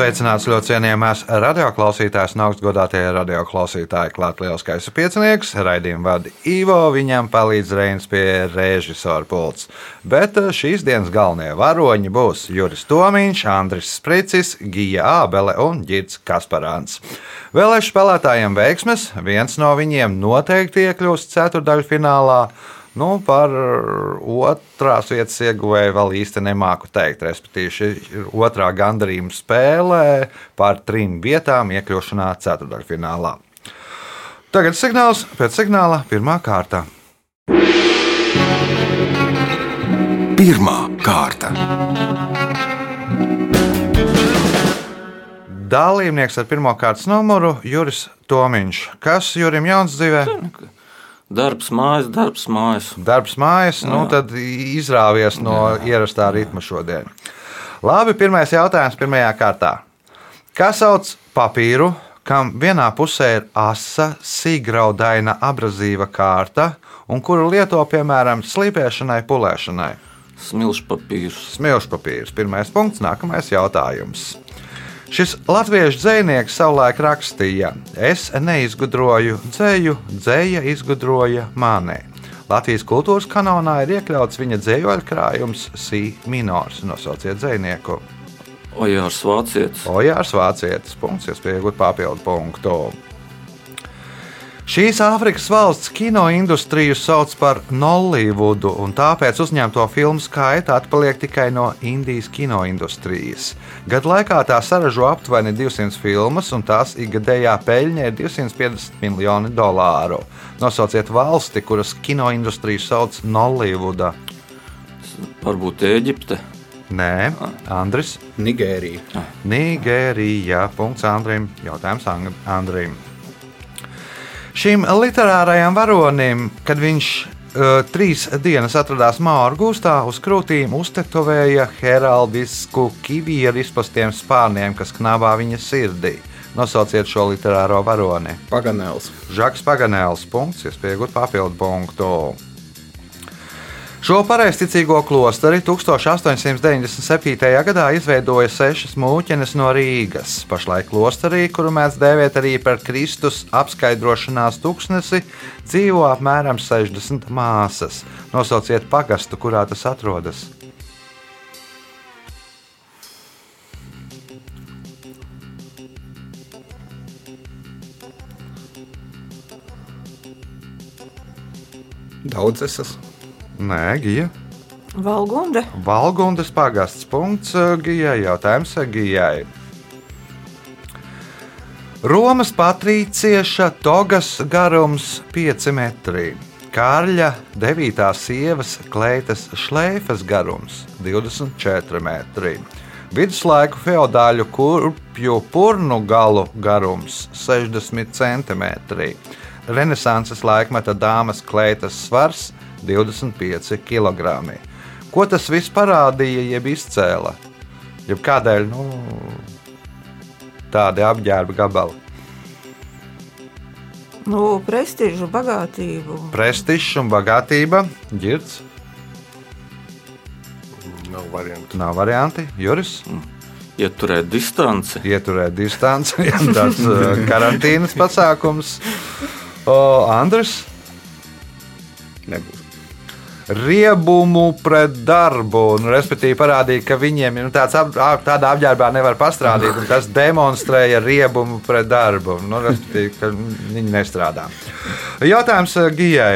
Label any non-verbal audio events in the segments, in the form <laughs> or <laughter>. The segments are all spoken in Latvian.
Sveicināts ļoti cienījamās radioklausītājas un augstgadātie radioklausītāji. Klāt liels skaisa piecinieks, raidījumu vada Ivo, viņam palīdz Reins pie režisora pults. Bet eh, šīs dienas galvenie varoņi būs Juris Tomiņš, Andris Spricis, Gija Ābele un Girts Kasparāns. Vēlēšu spēlētājiem veiksmes, viens no viņiem noteikti iekļūst ceturdaļfinālā. Nu, par otrās vietas ieguvēju vēl īsti nemāku teikt. Respektīvi, šī ir otrā gandarījuma spēlē par trim vietām iekļūšanā ceturdaļfinālā. Tagad signāls pēc signāla pirmā kārta. Pirmā kārta. Dalībnieks ar pirmā kārtas numuru Juris Tomiņš. Kas Jurim Jauns dzīvē? Darbs, mājas, darbs, mājas. Darbs mājas, nu tad izrāvies no ierastā ritma šodien. Labi, pirmais jautājums pirmajā kārtā. Kas sauc papīru, kam vienā pusē ir asa, sīgraudaina abrazīva kārta, un kuru lieto piemēram slīpēšanai, pulēšanai? Smilšu papīrs. Smilšu papīrs. Pirmais punkts, nākamais jautājums. Šis latviešu dzinieks savulaik rakstīja: Es neizgudroju dzēju, dzēja izgudroja mani. Latvijas kultūras kanālā ir iekļauts viņa dzējoļu krājums Sī minors. Nosauciet dzinieku. Ojārs Vācietis. Ojārs Vācietis. Punkts, iespēja iegūt papildu punktu. Šīs Āfrikas valsts kinoindustriju sauc par Nollyvudu, un tāpēc uzņemto filmu skaita atpaliek tikai no Indijas kinoindustrijas. Gadu laikā tā saražo aptuveni 200 filmas, un tās ikgadējā peļņa ir 250 miljoni dolāru. Nosauciet valsti, kuras kinoindustriju sauc Nollyvuda. Varbūt Eģipte. Nē, Andris. Nigērija. Nigērija. Punkts Andrim. Jautājums Andrim. Šim literārajam varonim, kad viņš uh, trīs dienas atradās Māra gūstā, uz krūtīm uztetovēja heraldisku kivieru izpastiem spārniem, kas knābā viņa sirdī. Nosauciet šo literāro varoni. Paganēls. Žaks Paganēls. Punkts, iespējot papildu punktu. Šo pareizticīgo klosteri 1897. gadā izveidoja sešas mūķenes no Rīgas. Pašlaik klosterī, kuru mēdz dēvēt arī par Kristus apskaidrošanās tūkstnesi, dzīvo apmēram 60 māsas. Nosauciet pagastu, kurā tas atrodas. Daudz esas. Nē, Gija. Valgunde. Valgundas pagasts punkts eh, Gijai. Jautājums eh, Gijai. Romas patrīcieša togas garums 5 metri. Kārļa 9. sievas kleitas šleifas garums 24 metri. Viduslaiku feodāļu kurpju purnu galu garums 60 cm. Renesanses laikmeta dāmas kleitas svars 25 kg. Ko tas viss parādīja, jeb izcēla? Jeb kādēļ nu, tādi apģērba gabali? Nu, prestižu, bagātību. Prestižs un bagātība, ģirds. Nav variantu. Nav varianti. Juris. Ieturēt distanci. Ieturēt distanci. <laughs> Jā, tāds uh, karantīnas pasākums. O, Andris. Nebūs. Riebumu pret darbu, un, respektīvi, parādīja, ka viņiem nu, tāds, ap, ap- tādā apģērbā nevar pastrādāt. Tas demonstrēja riebumu pret darbu. Nu, respektīvi, ka viņi nestrādā. Jautājums eh, Gijai.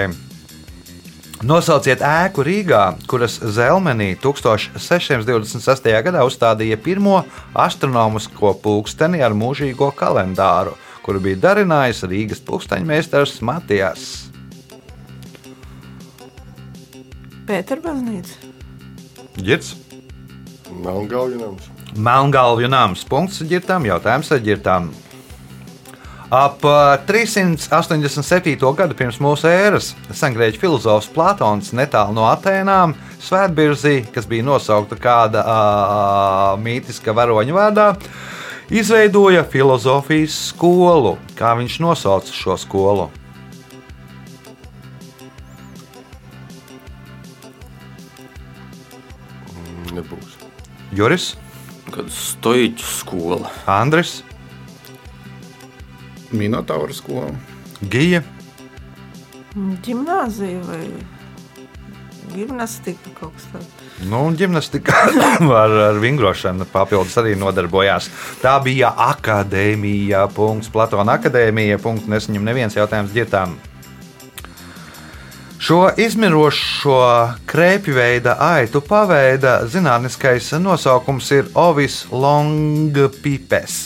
Nosauciet ēku Rīgā, kuras Zelmenī 1626. gadā uzstādīja pirmo astronomisko pulksteni ar mūžīgo kalendāru, kuru bija darinājis Rīgas pulksteņmeistars Matijas. Pēterbaznīca. Ģirds. Melngalvinams. Melngalvju nams. Punkts ģirtām, jautājums ģirtām. Ap ā, 387. gadu pirms mūsu ēras sengrieķu filozofs Platons netālu no Atēnām Svētbirzī, kas bija nosaukta kāda uh, mītiska varoņa vārdā, izveidoja filozofijas skolu. Kā viņš nosauca šo skolu? Juris, Kad stoiķu skola. Andris, Minotaura skola. Gija, Gimnāzija vai gimnastika kaut kas tāds. Nu, ģimnastika <coughs> ar, ar vingrošanu papildus arī nodarbojās. Tā bija akadēmija. Platona akadēmija. Nesaņem neviens jautājums ģirtām. Šo izmirošo krēpju veida aitu paveida zinātniskais nosaukums ir Ovis longpipes.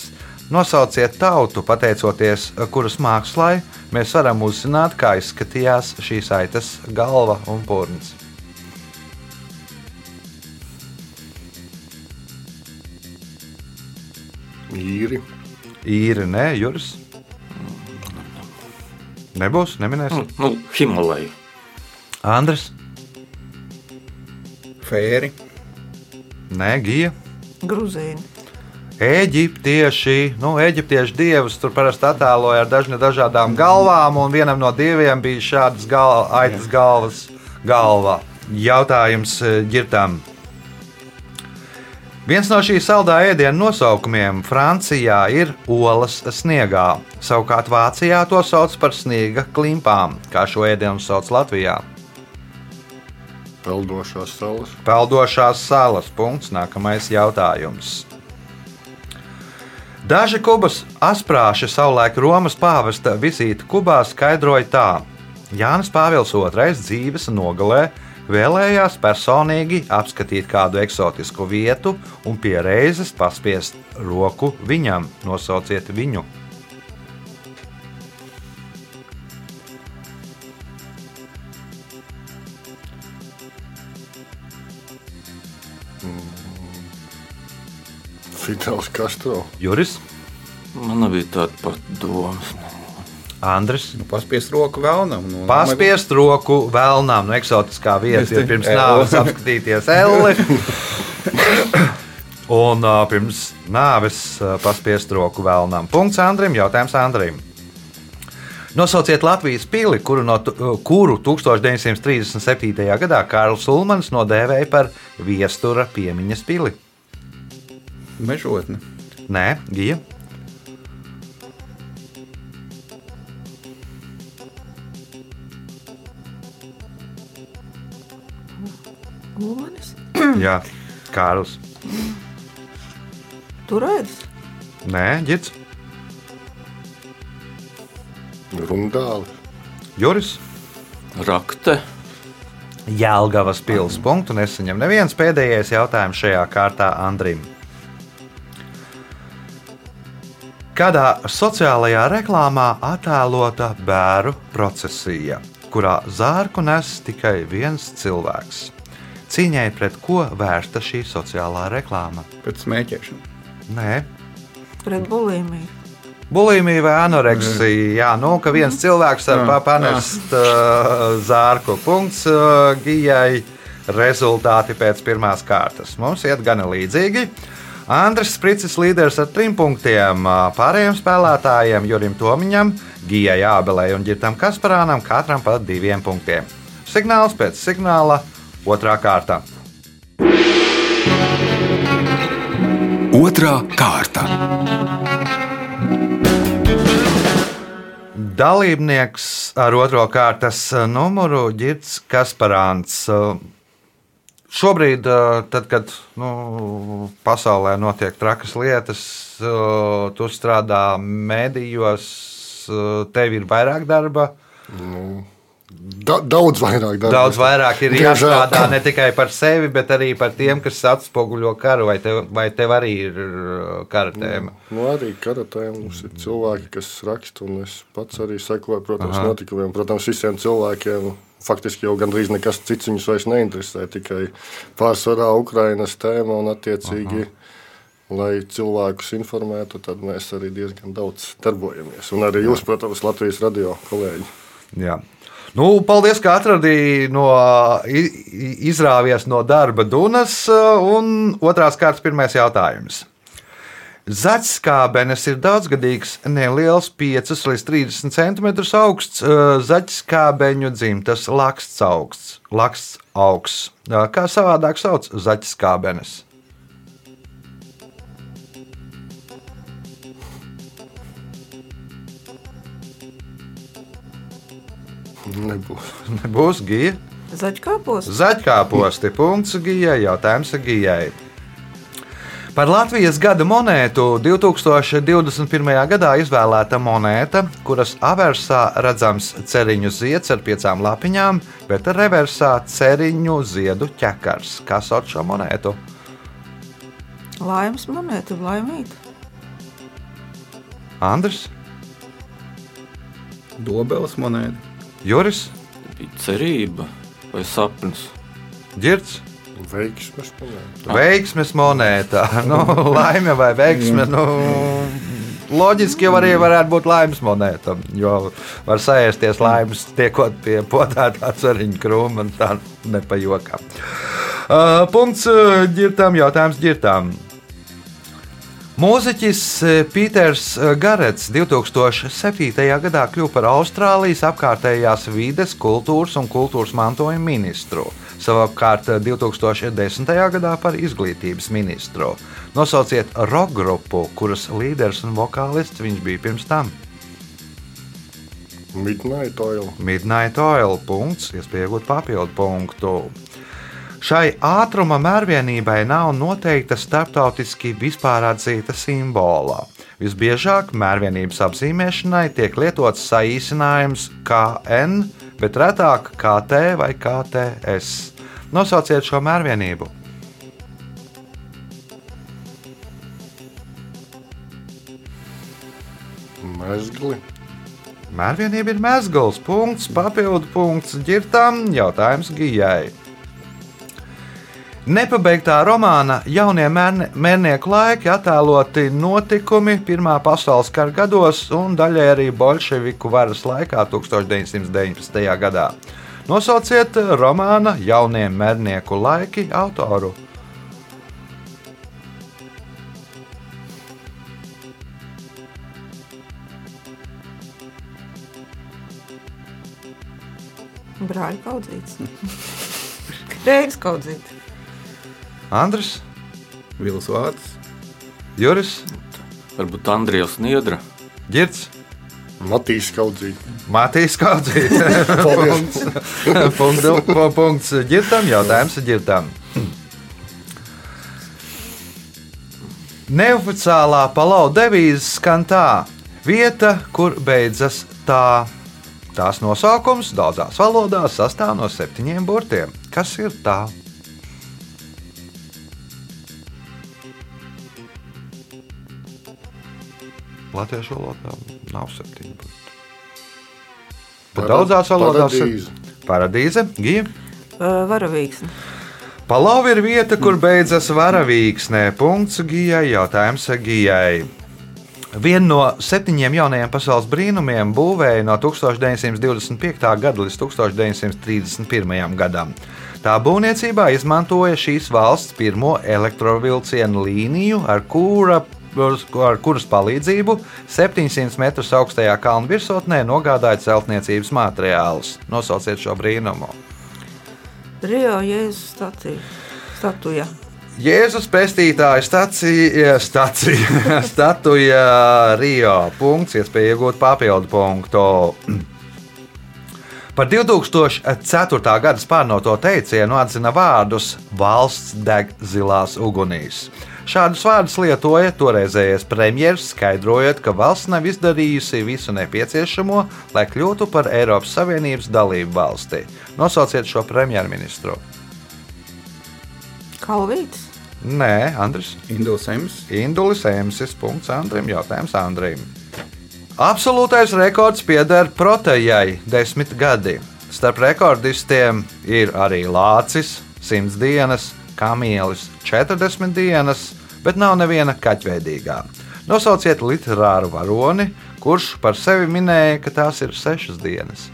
Nosauciet tautu, pateicoties kuras mākslai, mēs varam uzzināt, kā izskatījās šīs aitas galva un pūns. Īri. īri, nē, Juris. Nebūs, neminēsim. Nu, Himalaja. Andris, Fēri. nē, Gija. Gruzīni. Eģiptieši, nu, eģiptiešu dievus tur parasti attēloja ar dažne dažādām galvām, un vienam no dieviem bija šādas gal, aitas galvas galva. Jautājums eh, ģirtām. Viens no šī saldā ēdienu nosaukumiem Francijā ir olas sniegā. Savukārt Vācijā to sauc par sniega klimpām, kā šo ēdienu sauc Latvijā. Peldošās salas. Peldošās salas. Punkts. Nākamais jautājums. Daži Kubas asprāši savulaik Romas pāvesta vizīti Kubā skaidroja tā: Jānis Pāvils II dzīves nogalē vēlējās personīgi apskatīt kādu eksotisku vietu un pie reizes paspiest roku viņam. Nosauciet viņu. Fidels Castro. Juris, Man bija tāda pat domas. Andris. Nu, paspiest roku vēlnam. Nu, Paspiest roku vēlnām no eksotiskā vietas, ir pirms nāves apskatīties elli. Un uh, pirms nāves uh, paspiest roku vēlnām. Punkts Andrim, jautājums Andrim. Nosauciet Latvijas pili, kuru, no, kuru 1937. gadā Kārls Ulmans nodēvēja par viestura piemiņas pili. Mežotne. Nē, Gija. Ulmanis. <clears throat> Jā, Kārls. Turēdis. Nē, Girts. Rundāli. Juris. Rakte. Jēlgavas pilsētas punktu nesaņem neviens pēdējais jautājums šajā kārtā Andrim. Kādā sociālajā reklāmā attēlota bērnu procesija, kurā zārku nes tikai viens cilvēks? Cīņai pret ko vērsta šī sociālā reklāma? Pēc smēķēšanas. Nē, Pret bulimiju. Bulimija vai anoreksija. Jā, nu, ka viens cilvēks var Jā, pa- panest uh, zārku. Punkts uh, gijai. Rezultāti pēc pirmās kārtas. Mums iet gana līdzīgi. Andris Spricis līderis ar trim punktiem. Pārējiem spēlētājiem Jurim Tomiņam, Gijai Ābelei un Girtam Kasparānam katram pa diviem punktiem. Signāls pēc signāla otrā kārta. Otra kārta. Dalībnieks ar otro kārtas numuru Girts Kasparāns. Šobrīd, tad, kad nu, pasaulē notiek trakas lietas, tu strādā medijos, tev ir vairāk darba. Da, daudz vairāk darba. Daudz vairāk ir jāstrādā ne tikai par sevi, bet arī par tiem, kas atspoguļo karu. Vai tev, vai tev arī ir kara tēma? Nu, arī karatē mums ir cilvēki, kas raksta, un es pats arī sekoju, protams, Aha. notikumiem. Protams, visiem cilvēkiem faktiski jau gandrīz nekas cits viņus vairs neinteresē. Tikai pārsvarā Ukrainas tēma un attiecīgi. Aha. Lai cilvēkus informētu, tad mēs arī diezgan daudz darbojamies. Un arī jūs, protams, Latvijas radio kolēģi. Jā. Nu, paldies, ka atradīji no izrāvies no darba Dunas. Un otrās kārtas pirmais jautājums. Zaķskābenes ir daudzgadīgs, neliels, 5 līdz 30 cm augsts zaķskābeņu dzimtas laksts augsts. Laksts augsts. Kā savādāk sauc zaķskābenes? Nebūs. Būs gija. Zaķkāpos. Zaķkāposti. Punkts gijai. Jautājums gijai. Par Latvijas gada monētu 2021. gadā izvēlēta monēta, kuras aversā redzams ceriņu zieds ar piecām lapiņām, bet reversā ceriņu ziedu ķekars. Kā sauc šo monētu? Laimes monēta, laimīta. Andris, Dobeles monēta. Juris, Bija cerība vai sapnis. Girts. Veiksmes monēta. Veiksmes monēta. <laughs> Nu, laime vai veiksme. Nu, loģiski jau arī varētu būt laimes monēta. Jo var sēsties laimes, tiekot pie potētā ceriņa krūma. un Tā nepajokā. Uh, punkts uh, ģirtām, jautājums ģirtām. Mūziķis uh, Pīters uh, Garets 2007. gadā kļuva par Austrālijas apkārtējās vides, kultūras un kultūras mantojuma ministru. Savukārt uh, 2010. gadā par izglītības ministru. Nosauciet roka grupu, kuras līderis un vokālists viņš bija pirms tam. Midnight Oil. Midnight Oil. Punkts, iespēja iegūt papildu punktu. Šai ātruma mērvienībai nav noteikta starptautiski vispār atzīta simbola. Visbiežāk mērvienības apzīmēšanai tiek lietots saīsinājums KN, bet retāk KT vai KTS. Nosauciet šo mērvienību. Mezgli. Mērvienība ir mezgls, punkts, papildu punkts, ģirtām, jautājums gijai. Nepabeigtā romāna jaunie mērnieku laiki attēloti notikumi Pirmā pasaules kara gados un daļai arī bolševiku varas laikā 1919. gadā. Nosauciet romāna jaunie mērnieku laiki autoru. Brāļa kaudzīts. <laughs> Reiz kaudzīts. Andris, Vils Vārts. Juris, Varbūt Andrijas Niedra. Girts, Matīs Kaudzīt. Matīs Kaudzīs. <laughs> Punktu, po- punkts ģirtam, jautājums ģirtam. Neoficiālā palau devīze skan tā: vieta, kur beidzas tā. Tās nosaukums daudzās valodās sastāv no septiņiem burtiem. Kas ir tā? Latviešu valodā nav septiņi burti. Bet Para- daudzās valodās ir paradīze. paradīze, gija. Varavīksne. Palauva ir vieta, kur beidzas varavīksnē. Punkts gijai, jautājums gijai. Vienu no septiņiem jaunajiem pasaules brīnumiem būvēja no 1925. gada līdz 1931. gadam. Tā būvniecībā izmantoja šīs valsts pirmo elektrovilcienu līniju, ar, kura, ar kuras palīdzību 700 metrus augstajā kalnu virsotnē nogādāja celtniecības materiālus. Nosauciet šo brīnumu! Rio Jēzus stacija. Statuja. Jēzus Pestītāja stacija, stacija, <laughs> statuja Rio. Punkts, iespēja iegūt papildu punktu. <clears throat> Par 2004. gada spārnoto teicienu atzina vārdus valsts deg zilās ugunīs. Šādus vārdus lietoja toreizējais premjerministrs, skaidrojot, ka valsts nav izdarījusi visu nepieciešamo, lai kļūtu par Eiropas Savienības dalību valsti. Nosauciet šo premjerministru. Kalvītis. Nē, Andris. Induls Ems. Indulis Emsis. Punkts Andrim. Jautājums Andrim. Absolūtais rekords pieder protejai - desmit gadi. Starp rekordistiem ir arī Lācis, 100 dienas, Kamielis, 40 dienas, bet nav neviena kaķveidīgā. Nosauciet literāru varoni, kurš par sevi minēja, ka tās ir sešas dienas.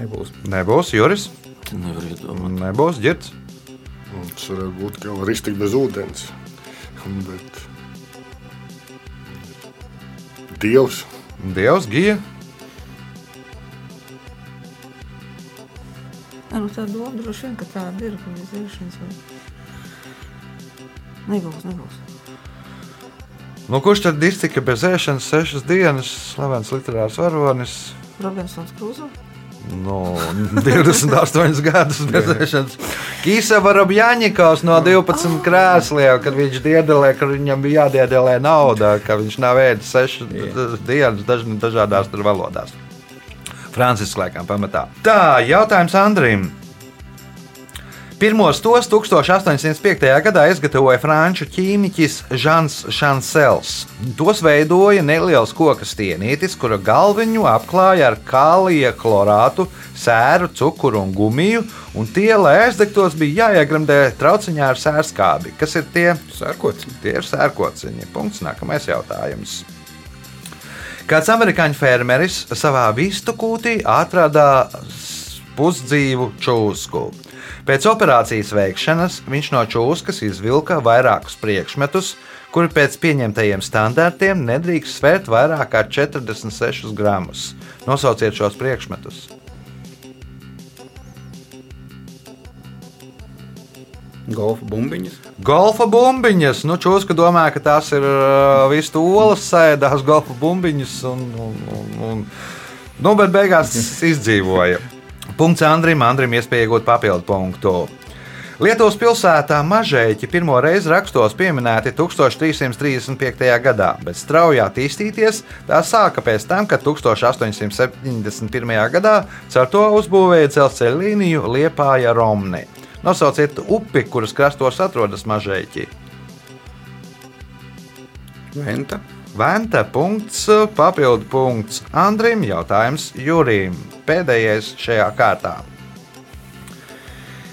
Nebūs. Nebūs, Juris. Nebūs, ģērbs. Tas var būt kā rīzīt bez ūdens. Bet Dievs, Dievs, Gija, Nē, nu tā doma droši vien, ka tāda ir, ka bez ēšanas vai... Nebūs, nebūs. nu, kurš tad iztika bez ēšanas sešas dienas, slavens literārs varonis? Robinsons Krūzo? Nu, 28 gadus bez ēšanas. Kīsa Varabjaņikovs no 12 krēsliem, kad viņš diedelē, ka viņam bija jādiedelē nauda, ka viņš nav ēdis 6 dienas daž, dažādās valodās. Francisks laikam pamatā. Tā, jautājums Andrim. Pirmos tos 1805. gadā izgatavoja franču ķīmiķis Žants Šansels. Tos veidoja neliels koka stienītis, kura galviņu apklāja ar kālija chlorātu, sēru, cukuru un gumiju, un tie, lai aizdegtos, bija jāiegremdē trauciņā ar sērskābi. Kas ir tie? Sērkots. Tie ir sērkociņi. Punkts. Nākamais jautājums. Kāds amerikāņu fermeris savā vistu kūtī atrada pusdzīvu čūsku. Pēc operācijas veikšanas viņš no čūskas izvilka vairākus priekšmetus, kuri pēc pieņemtajiem standartiem nedrīkst svērt vairāk kā 46 gramus. Nosauciet šos priekšmetus. Golfa bumbiņas. Golfa bumbiņas. Nu, Čūska domā, ka tās ir uh, visu olas sēdās, golfa bumbiņas. Un, un, un, un, nu, bet beigās <laughs> izdzīvoja. Punkts Andrim. Andrim iespēja iegūt papildu punktu. Lietuvas pilsētā Mažēķi pirmo reizi rakstos pieminēti 1335. gadā, bet strauji attīstīties tā sāka pēc tam, kad 1871. gadā caur to uzbūvēja dzelzceļa līniju Liepāja Romni. Nosauciet upi, kuras krastos atrodas Mažēķi. Venta. Venta punkts, papildu punkts Andrim, jautājums Jurim. Pēdējais šajā kārtā.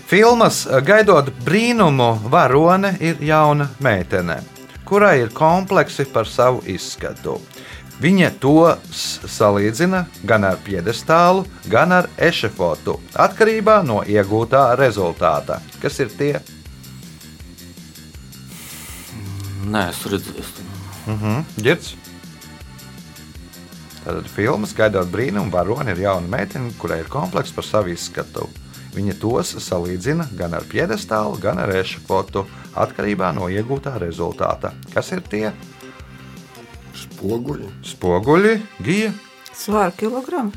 Filmas Gaidot brīnumu, varone ir jauna meitene, kurai ir kompleksi par savu izskatu. Viņa to salīdzina gan ar piedestālu, gan ar ešafotu, atkarībā no iegūtā rezultāta. Kas ir tie? Nē, es redzēju. Girds. Tātad filmas gaidot brīnumu, varoni ir jauna meitene, kurai ir komplekss par savu izskatu. Viņa tos salīdzina gan ar piedestālu, gan ar ešafotu, atkarībā no iegūtā rezultāta. Kas ir tie spoguļi. spoguļi, gija? Svāra kilogramu.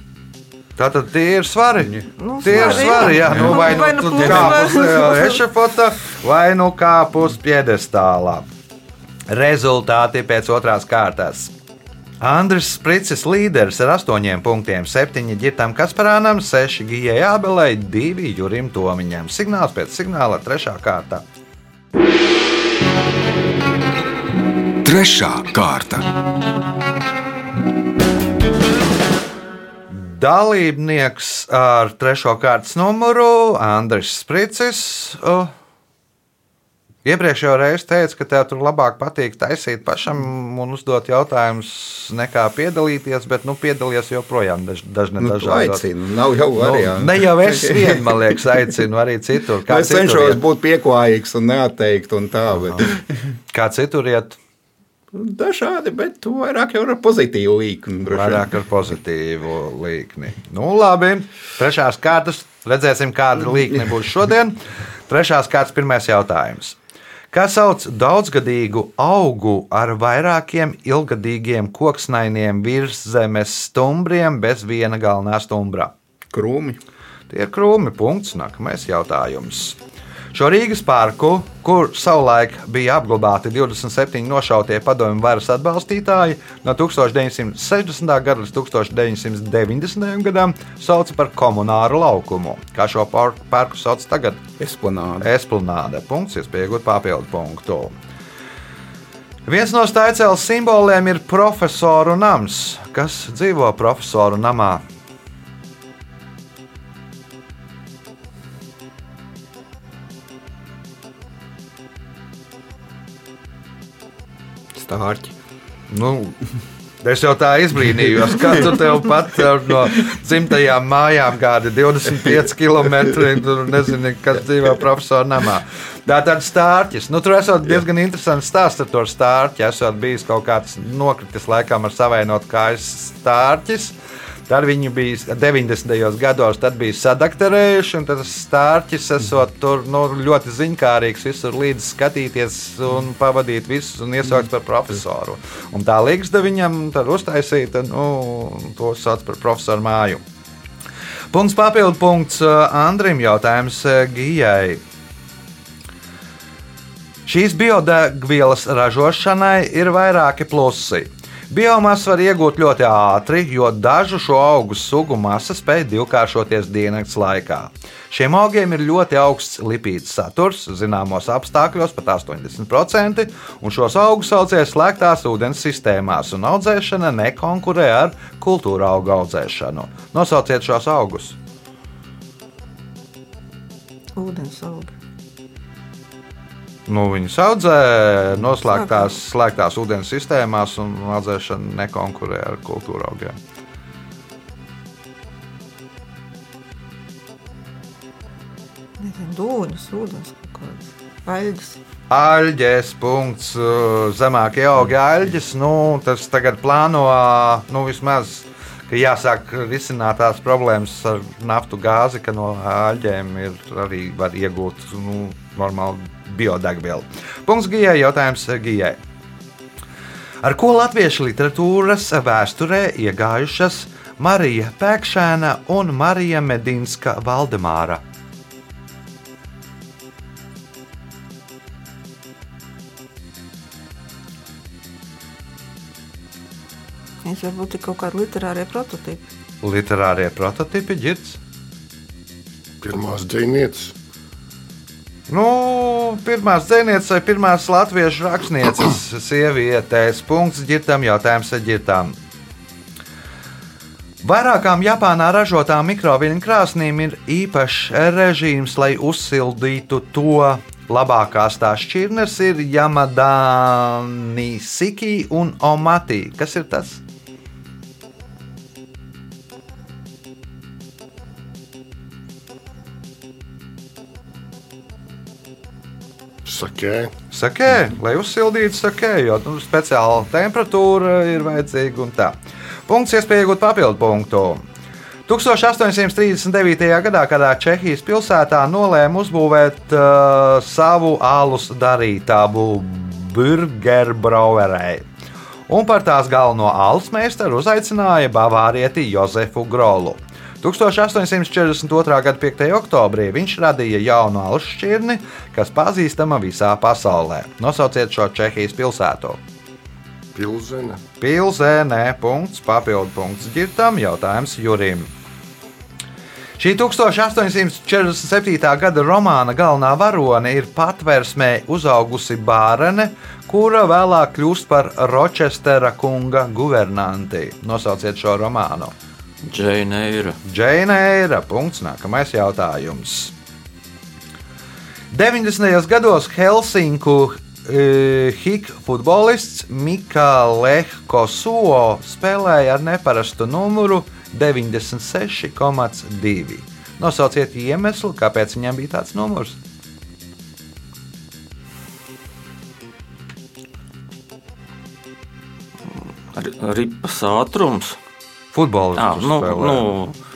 Tātad tie ir svari. Nu, tie ir svari, jā. jā. Nu, vai nu nu tu plus, kāp vai- uz ešafota, vai nu piedestālā. Rezultāti pēc otrās kārtas. Andris Spricis līderis ar 8 punktiem, 7 ģitam Kasparānam, 6 Gijai Abelai, 2 Jurim Tomiņam. Signāls pēc signāla 3. kārta. Trešā kārta. Dalībnieks ar 3. kārtas numuru Andris Spricis. Uh, Iepriekšējā reizē teica, ka tev tur labāk patīk taisīt pašam un uzdot jautājumus, nekā piedalīties, bet nu, piedalīties joprojām daž, dažne Nu, tu dažādos. aicini, nav jau variantu. Nu, ne jau es vien, man liekas, aicinu arī citur. Kā Es citur cenšos iet? būt pieklājīgs un neatteikt, un tā, bet Kā citur iet, dažādi, bet vairāk jau ar pozitīvu vien. vairāk ar pozitīvu līkni. Nu, labi, trešās kārtas. Redzēsim, kāda līkne būs šodien. Trešās kārtas pirmais jautājums. Kā sauc daudzgadīgu augu ar vairākiem ilgadīgiem koksnainiem virszemes stumbriem bez viena galvenā stumbra? Krūmi. Tie ir krūmi. Punkts. Nākamais jautājums. Šo Rīgas parku, kur savulaik bija apglabāti 27 nošautie padomju varas atbalstītāji, no 1960. gada līdz 1990. gadam sauca par komunāru laukumu. Kā šo par- parku sauc tagad? Esplanāde. Esplanāde. Punkts, iespējot papildu punktu. Viens no staigcēlas simboliem ir profesoru nams. Kas dzīvo profesoru namā? Stārķi. Nu, Es jau tā izbrīnījos, ka tu tev pat eh, no dzimtajām mājām gādi 25 km. Tur nezini, kas dzīvo profesora namā. Tā tad stārķis. Nu, tur esot diezgan interesants stāsts ar to stārķi. Esot bijis kaut kāds nokritis laikam ar savainot kājas stārķis. Tad viņi bija 90. gados, tad bija sadakterējuši, un tas stārķis esot tur nu, ļoti ziņkārīgs, visur līdzi skatīties un pavadīt visus un iesaukt par profesoru. Un tā līgsta viņam tad uztaisīta, nu, to sauc par profesoru māju. Punkts papildu punkts uh, Andrim jautājums uh, Gijai. Šīs biodegvielas ražošanai ir vairāki plusi. Biomasu var iegūt ļoti ātri, jo dažu šo augu sugu masa spēj divkāršoties dienas laikā. Šiem augiem ir ļoti augsts lipīdu saturs, zināmos apstākļos pat 80%, un šos augus audzēs slēgtās ūdens sistēmās, un audzēšana nekonkurē ar kultūra augu audzēšanu. Nosauciet šos augus! Ūdens augi. Nu, viņus audzē noslēgtās slēgtās ūdens sistēmās, un audzēšana nekonkurē ar kultūra augiem. Dūņas, ūdens kaut kādas. Aļģis. Aļģes, punkts, uh, zemākie augi aļģes. Nu, tas tagad plāno, nu, vismaz, ka jāsāk risināt tās problēmas ar naftu gāzi, ka no aļģēm ir arī var iegūt nu, normālu biodegvielu. Punkts Gijai, jautājums Gijai. Ar ko latviešu literatūras vēsturē iegājušas Marija Pēkšēna un Marija Medinska Valdemāra? Viņš varbūt ir kaut kādi literārie prototipi. Literārie prototipi ģirds. Pirmās dzīvnieces. Nu, pirmās dzīsnieces vai pirmās latviešu rakstnieces <clears throat> sievietēs. Punkts ģirtam, jautājums ar ģirtām. Vairākām Japānā ražotām mikroviļņu krāsnīm ir īpašs režīms, lai uzsildītu to. Labākās tās šķirnes ir Yamadani, Siki un Omati. Kas ir tas? Sakē, Sakē, lai uzsildītu sakē, jo nu, speciāla temperatūra ir vajadzīga un tā. Punkts, iespēja iegūt papildu punktu. 1839. gadā kādā Čehijas pilsētā nolēma uzbūvēt uh, savu alus darītābu Burgerbrauerei. Un par tās galveno alus meistaru uzaicināja Bavārieti Jozefu Grolu. 1842. gada 5. oktobrī viņš radīja jaunu alus šķirni, kas pazīstama visā pasaulē. Nosauciet šo Čehijas pilsētu. pilsēna. Pilsēnē, punkts, papildu punkts ģirtam, jautājums Jurim. Šī 1847. gada romāna galvenā varone ir patvērsmē uzaugusi bērne, kura vēlāk kļūst par Rochestera kunga guvernanti. Nosauciet šo romānu. Džeina Eira. Džeina Eira. Punkts. Nākamais jautājums. 90. gados Helsinku e, Hik futbolists Mika Lehko Suo spēlēja ar neparastu numuru 96,2. Nosauciet iemeslu, kāpēc viņam bija tāds numurs. Ri- Ripas ātrums. Futbolists Jā, nu, spēlēja. nu,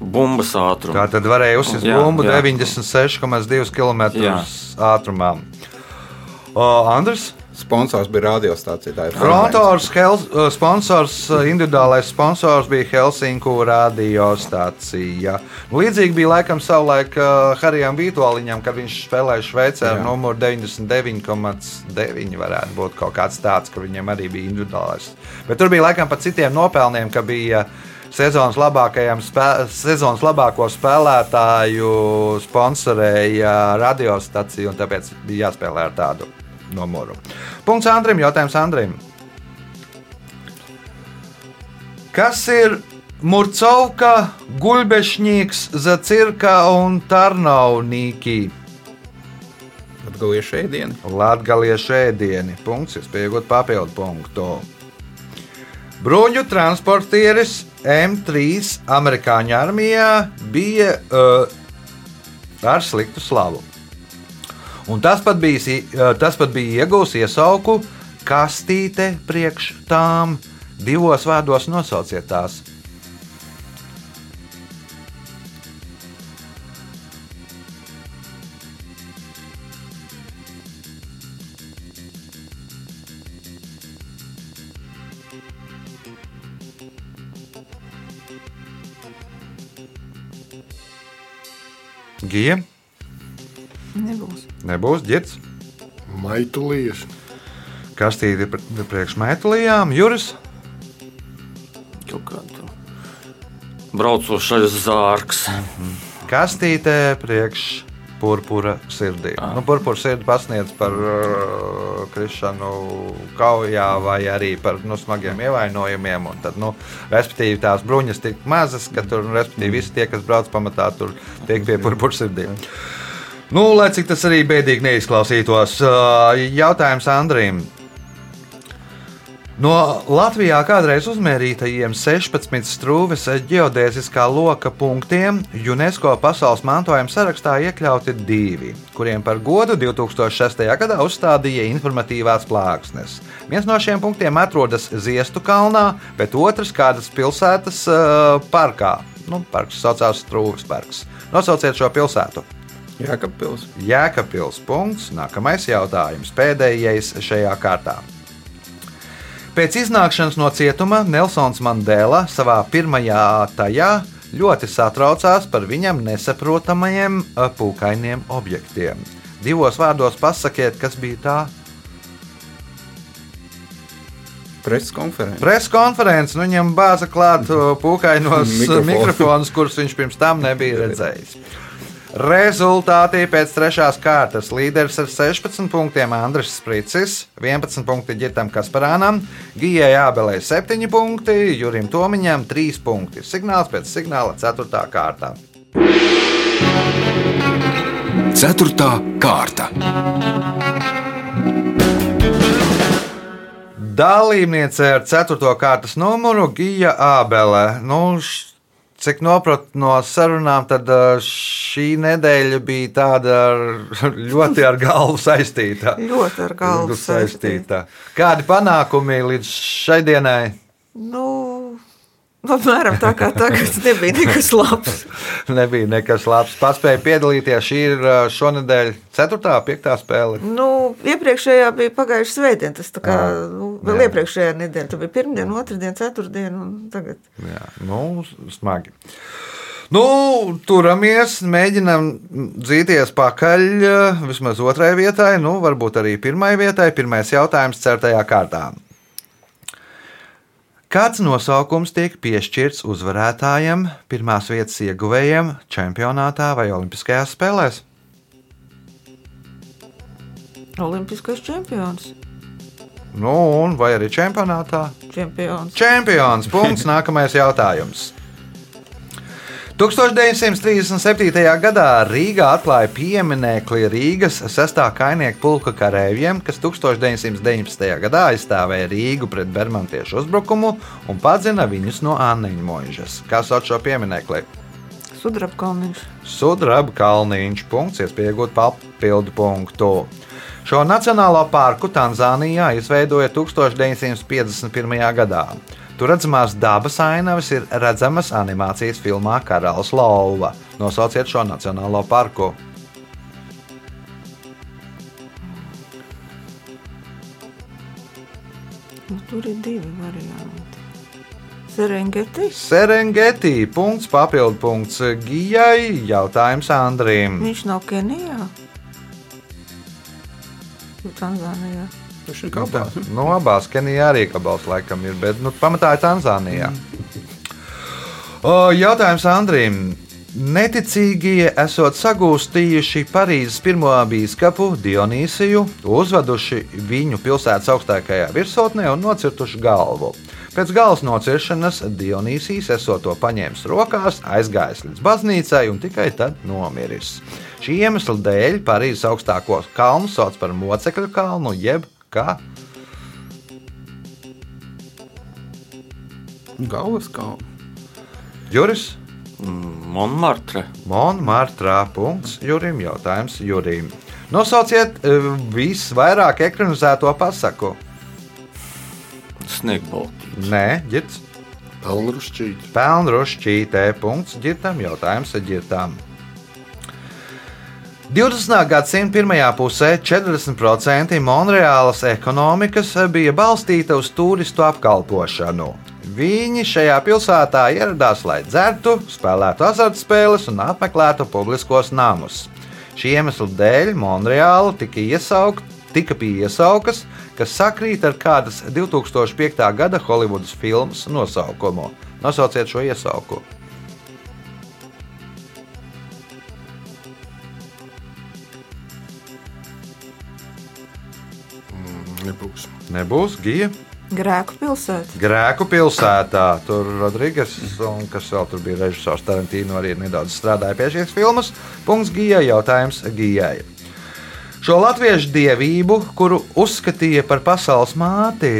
bumbas ātrums. Tā tad varēja uzsist Jā, bumbu jā. 96,2 km Jā. ātrumā. O, Andrs? Sponsors bija radiostācija. Frontors, Hels, uh, sponsors, uh, individuālais sponsors bija Helsinku radiostācija. Līdzīgi bija laikam savulaik uh, Harijam Vitoļiņam, kad viņš spēlēja Šveicē ar numuru 99,9. varētu būt kaut kāds tāds, ka viņam arī bija individuālais. Bet tur bija laikam pat citiem nopelniem, ka bija sezonas, spē, sezonas labāko spēlētāju sponsorēja radiostaciju, un tāpēc bija jāspēlē ar tādu numuru. Punkts Andrim, jautājums Andrim. Kas ir Murcovka, Gulbešņīgs, Zacirka un Tarnaunīki? Latviešu ēdienu. Latviešu ēdieni. Punkts, jūs pieaugat papildu punktu. Bruņu transportieris M3 amerikāņu armijā bija uh, ar sliktu slavu. Un tas pat bija, tas pat bija iegūts iesauku kastīte priekš tām. Divos vārdos nosauciet tās. Gija, Nebūs. Nebūs ģērbs, Maitulīši. kastīte pri- priekš metālijām, jūras. Kaut kā tur braucošais zārks. Kastītē priekš purpura sirdī. Nu, purpura sirdi pasniedz par uh, krišanu kaujā vai arī par nu, smagiem ievainojumiem. un Tad, nu, respektīvi, tās bruņas tik mazas, ka tur nu, respektīvi, visi tie, kas brauc pamatā, tur tiek pie purpura sirdīm. Nu, lai cik tas arī bēdīgi neizklausītos, jautājums Andrim. No Latvijā kādreiz uzmērītajiem 16 strūves geodēziskā loka punktiem UNESCO pasaules mantojuma sarakstā iekļauti divi, kuriem par godu 2006. gadā uzstādīja informatīvās plāksnes. Viens no šiem punktiem atrodas Ziestu kalnā, bet otrs kādas pilsētas uh, parkā. Nu, parks saucās Strūves parks. Nosauciet šo pilsētu. Jākapils. Jēkabils punkts. Nākamais jautājums. Pēdējais šajā kārtā. Pēc iznākšanas no cietuma Nelsons Mandela savā pirmajā tajā ļoti satraucās par viņam nesaprotamajiem ā, pūkainiem objektiem. Divos vārdos pasakiet, kas bija tā Preses konferences. Preses konferences, nu viņam bāza klāt uh, pūkainos <laughs> Mikrofonu. mikrofonus, kurus viņš pirms tam nebija <laughs> redzējis. Rezultātī pēc trešās kārtas līderis ar 16 punktiem Andris Spricis, 11 punkti Gitam Kasparānam, Gijai Ābelē 7 punkti, Jurim Tomiņam 3 punkti. Signāls pēc signāla 4. kārtā. Ceturtā kārta. Dalībniece ar 4. kārtas numuru Gija Ābele. Nu, š- Cik nopratu no sarunām, tad šī nedēļa bija tāda ar- <laughs> ļoti ar galvu saistīta. Ļoti ar galvu saistīta. Kādi panākumi līdz šai dienai? Nu, apmēram tā kā tagad nebija nekas labs. <laughs> Nebija nekas labs. Paspēja piedalīties. Šī ir šonadēļ 4. un 5. spēle. Nu, iepriekšējā bija pagājušā svētdiena. Tas tā kā Jā. nu, vēl Jā. iepriekšējā nedēļa. Tur bija pirmdiena, otrdiena, ceturtdiena un tagad. Jā, nu, smagi. Nu, turamies, mēģinām dzīties pakaļ vismaz otrajai vietai, nu, varbūt arī pirmajai vietai. Pirmais jautājums certajā kārtā. Kāds nosaukums tiek piešķirts uzvarētājiem, pirmās vietas ieguvējiem čempionātā vai Olimpiskajās spēlēs? Olimpiskais čempions. Nu, un vai arī čempionātā? čempions. Čempions. Punkts. <laughs> Nākamais jautājums. 1937. gadā Rīgā atklāja pieminekli Rīgas 6. kainieku pulka kareiviem, kas 1919. gadā aizstāvēja Rīgu pret bermantiešu uzbrukumu un padzina viņus no Anniņa mūžas. Kā sauc šo pieminekli? Sudrabkalniņš. Sudraba kalniņš. Punkts, iegūt papildu punktu. Šo nacionālo parku Tanzānijā izveidoja 1951. gadā. Tur redzamās dabas ainavas ir redzamas animācijas filmā Karalis Lauva. Nosauciet šo nacionālo parku. Nu, tur ir divi varianti. Serengeti. Serengeti. Punkts, papildu punkts Gijai. Jautājums Andrim. Viņš nav Kenijā. Tanzānijā. Tas ir kapā. Nu, abās Kenijā arī kabals laikam ir, bet nu, pamatā ir Tanzānijā. O, jautājums Andrim. Neticīgie esot sagūstījuši Parīzes pirmo biskupu Dionīsiju, uzveduši viņu pilsētas augstākajā virsotnē un nocirtuši galvu. Pēc galvas nociršanas Dionīsijas esot to paņēmis rokās, aizgājis līdz baznīcai un tikai tad nomiris. Šī iemesla dēļ Parīzes augstāko kalnu sauc par mocekļu kalnu, jeb kā Galvas kalna. Juris. Monmartre. Monmartrā. Punkts Jurim. Jautājums Jurim. Nosauciet eh, visvairāk ekranizēto pasaku. Sniegbaltīte. Nē, ģirts. Pelnrušķīt. Pelnrušķītē. Punkts ģirtam. Jautājums ģirtam. 20. gadsimta pirmajā pusē 40% Monreālas ekonomikas bija balstīta uz turistu apkalpošanu. Viņi šajā pilsētā ieradās, lai dzertu, spēlētu azartspēles un apmeklētu publiskos namus. Šī iemesla dēļ Monreāla tika, iesaukt, tika pie iesaukas, kas sakrīt ar kādas 2005. gada Holivudas filmas nosaukumu. Nosauciet šo iesaukumu. Nebūs. Nebūs Gija. Grēku pilsēta. Grēku pilsētā. Tur Rodrīgas un kas vēl tur bija režisors Tarantīno arī nedaudz strādāja pie šīs filmas. Punkts Gijai. Jautājums Gijai. Šo latviešu dievību, kuru uzskatīja par pasaules māti,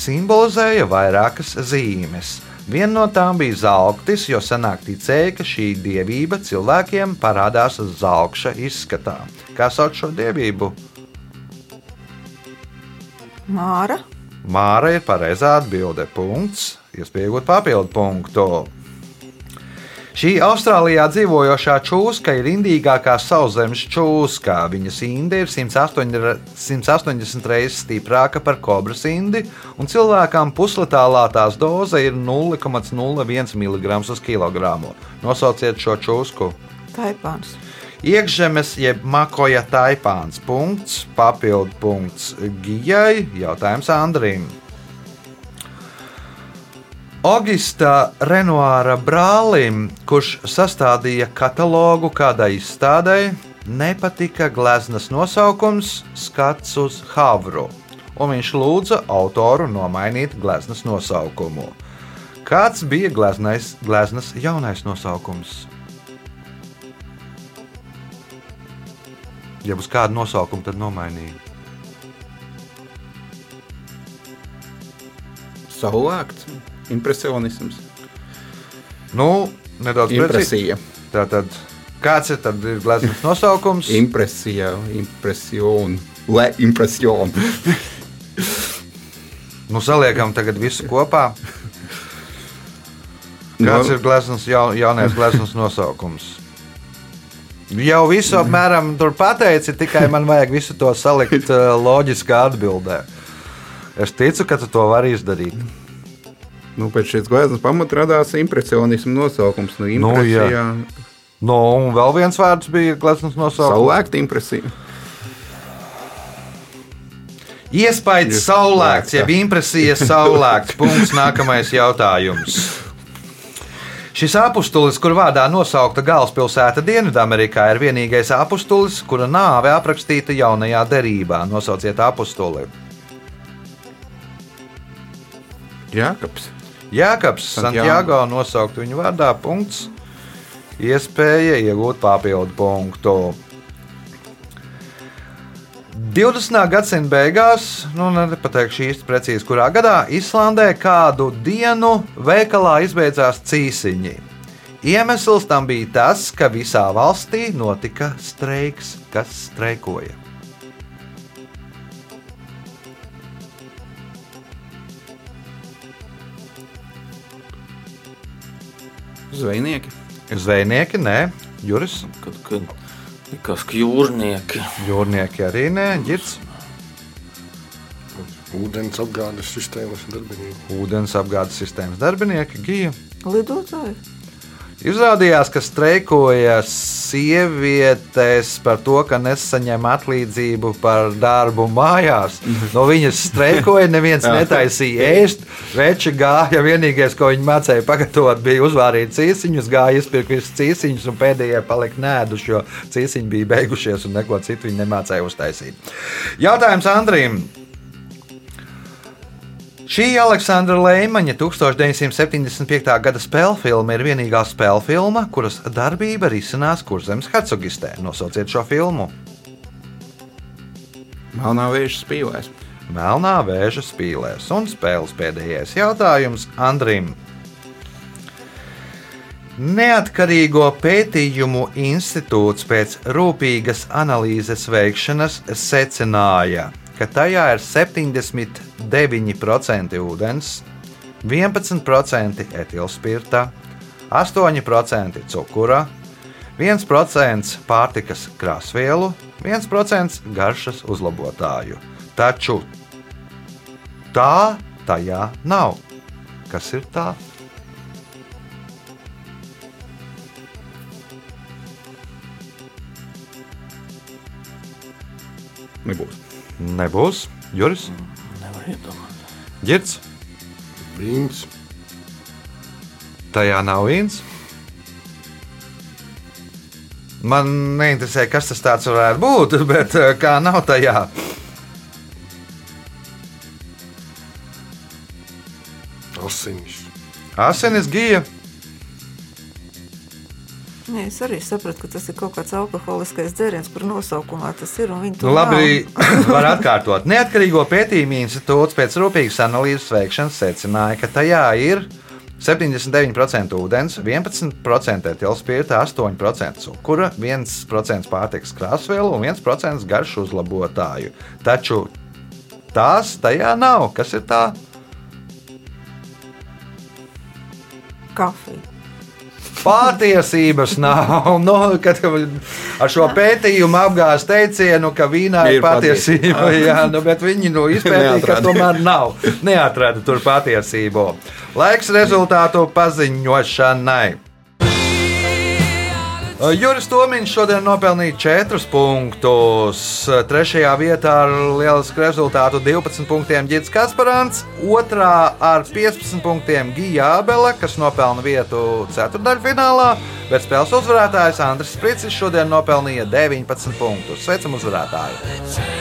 simbolizēja vairākas zīmes. Viena no tām bija zelta, jo senāk ticēja, ka šī dievība cilvēkiem parādās zelta izskatā. Kā sauc šo dievību? Māra. Māra ir pareizā atbilde. Punkts. Iespējams, papildu punktu. Šī Austrālijā dzīvojošā čūska ir indīgākā sauszemes čūska. Viņas inde ir 108 180 reizes stiprāka par kobras indi, un cilvēkam pusletālā tās doze ir 0,01 mg uz kilogramu. Nosauciet šo čūsku. Taipāns. Iekšzemes jeb makoja taipāns. Punkts, papildu punkts Gijai. Jautājums Andrim. Augusta Renoāra brālim, kurš sastādīja katalogu kādai izstādei, nepatika gleznas nosaukums Skats uz Havru, un viņš lūdza autoru nomainīt gleznas nosaukumu. Kāds bija gleznais, gleznas jaunais nosaukums? Ja uz kādu nosaukumu tad nomainīja? Saulēkts. Impresionisms. Nu, nedaudz. Impresija. Tātad, kāds ir tad ir glezniecības nosaukums? Impresija. Impresiona. Le impresiona. Nu, saliekam tagad visu kopā. Kāds Nu. ir glezniecības jau, jaunais glezniecības nosaukums? Jau visu apmēram tur pateici, tikai man vajag visu to salikt uh, <laughs> loģiskā atbildē. Es ticu, ka tu to vari izdarīt. Nu, pēc šīs gleznas pamata radās impresionismu nosaukums. Nu, Nu, jā. impresija. Nu, un vēl viens vārds bija glezniecības nosaukums. Saulēkta impresija. Iespējams, saulēkts, jeb impresijas saulēkts. Punkts. Nākamais jautājums. Šis apustulis, kur vārdā nosaukta galvaspilsēta Dienvidamerikā, ir vienīgais apustulis, kura nāve aprakstīta jaunajā derībā. Nosauciet apustuli. Jākaps. Santiago. Santiago nosaukt viņu vārdā. Punkts. Iespēja iegūt papildu punktu. 20. gadsimta beigās, nu nepateikšu īsti precīzi, kurā gadā Islandē kādu dienu veikalā izbeidzās cīsiņi. Iemesls tam bija tas, ka visā valstī notika streiks, kas streikoja. Zvejnieki. Zvejnieki, nē, Juris, Kad, kad likās, ka jūrnieki. jūrnieki arī nē, ģirts. Ūdens apgādes sistēmas darbinieki. ūdens apgādes sistēmas darbinieki, Gija. Lidotāji. Izrādījās, ka streikoja sievietes par to, ka nesaņem atlīdzību par darbu mājās. No viņas streikoja, neviens netaisīja ēst. Veči gāja, vienīgais, ko viņi mācīja pagatavot, bija uzvārīt cīsiņus, gāja izpirkt visus cīsiņus, un pēdējie palika nēduši, jo cīsiņi bija beigušies un neko citu viņi nemācīja uztaisīt. Jautājums Andrim. Šī Aleksandra Leimaņa 1975. gada spēļu filma ir vienīgā spēļu filma, kuras darbība risinās Kurzemes hercogistē. Nosauciet šo filmu. Melnā vēža spīlēs. Melnā vēža spīlēs. Un spēles pēdējais jautājums Andrim. Neatkarīgo pētījumu institūts pēc rūpīgas analīzes veikšanas secināja, ka tajā ir 79% ūdens, 11% etilspirta, 8% cukura, 1% pārtikas krāsvielu, 1% garšas uzlabotāju. Taču tā tajā nav. Kas ir tā? Nebūs. Nebūs. Juris, Nevar iedomāties. Girts, Vīns, tajā nav viens. Man neinteresē, kas tas tāds varētu būt, <laughs> bet eh, kā nav tajā. asinis. Asinis gija. Es arī sapratu, ka tas ir kaut kāds alkoholiskais dzēriens, par nosaukumā tas ir. Nu, labi, <laughs> var atkārtot. Neatkarīgo pētījumu institūts pēc rūpīgas analīzes veikšanas secināja, ka tajā ir 79% ūdens, 11% etilspirta, 8% cukura, 1% pārtikas krāsvielu un 1% garšu uzlabotāju. Taču tās tajā nav. Kas ir tā? Kafija. Patiesības nav. <laughs> Nu, kad ar šo pētījumu apgāzt teicienu, ka vīnā ir Ir patiesība. <laughs> Jā, nu, bet viņi nu, izpētīja, ka tomēr nav. Neatrada tur patiesību. Laiks rezultātu paziņošanai. Juris Tomiņš šodien nopelnīja 4 punktus. Trešajā vietā ar lielisku rezultātu 12 punktiem Girts Kasparants, otrā ar 15 punktiem Gija Abele, kas nopelna vietu ceturdaļfinālā, bet spēles uzvarētājs Andris Spricis šodien nopelnīja 19 punktus. Sveicam uzvarētāju!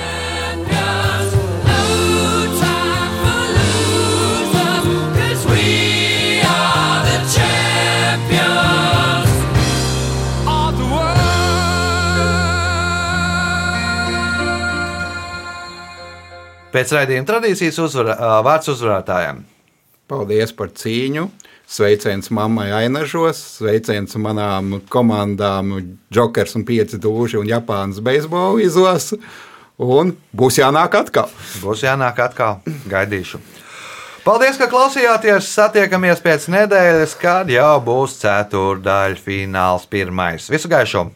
Pēc raidījuma tradīcijas uzvara, ā, vārds uzvarētājiem. Paldies par cīņu. Sveiciens mammai Ainažos, sveiciens manām komandām Jokers un 5 dūži un Japānas beisbola izlase. Un būs jānāk atkal. Būs jānāk atkal. Gaidīšu. Paldies, ka klausījāties. Satiekamies pēc nedēļas, kad jau būs ceturdaļfināls pirmais. Visu gaišu!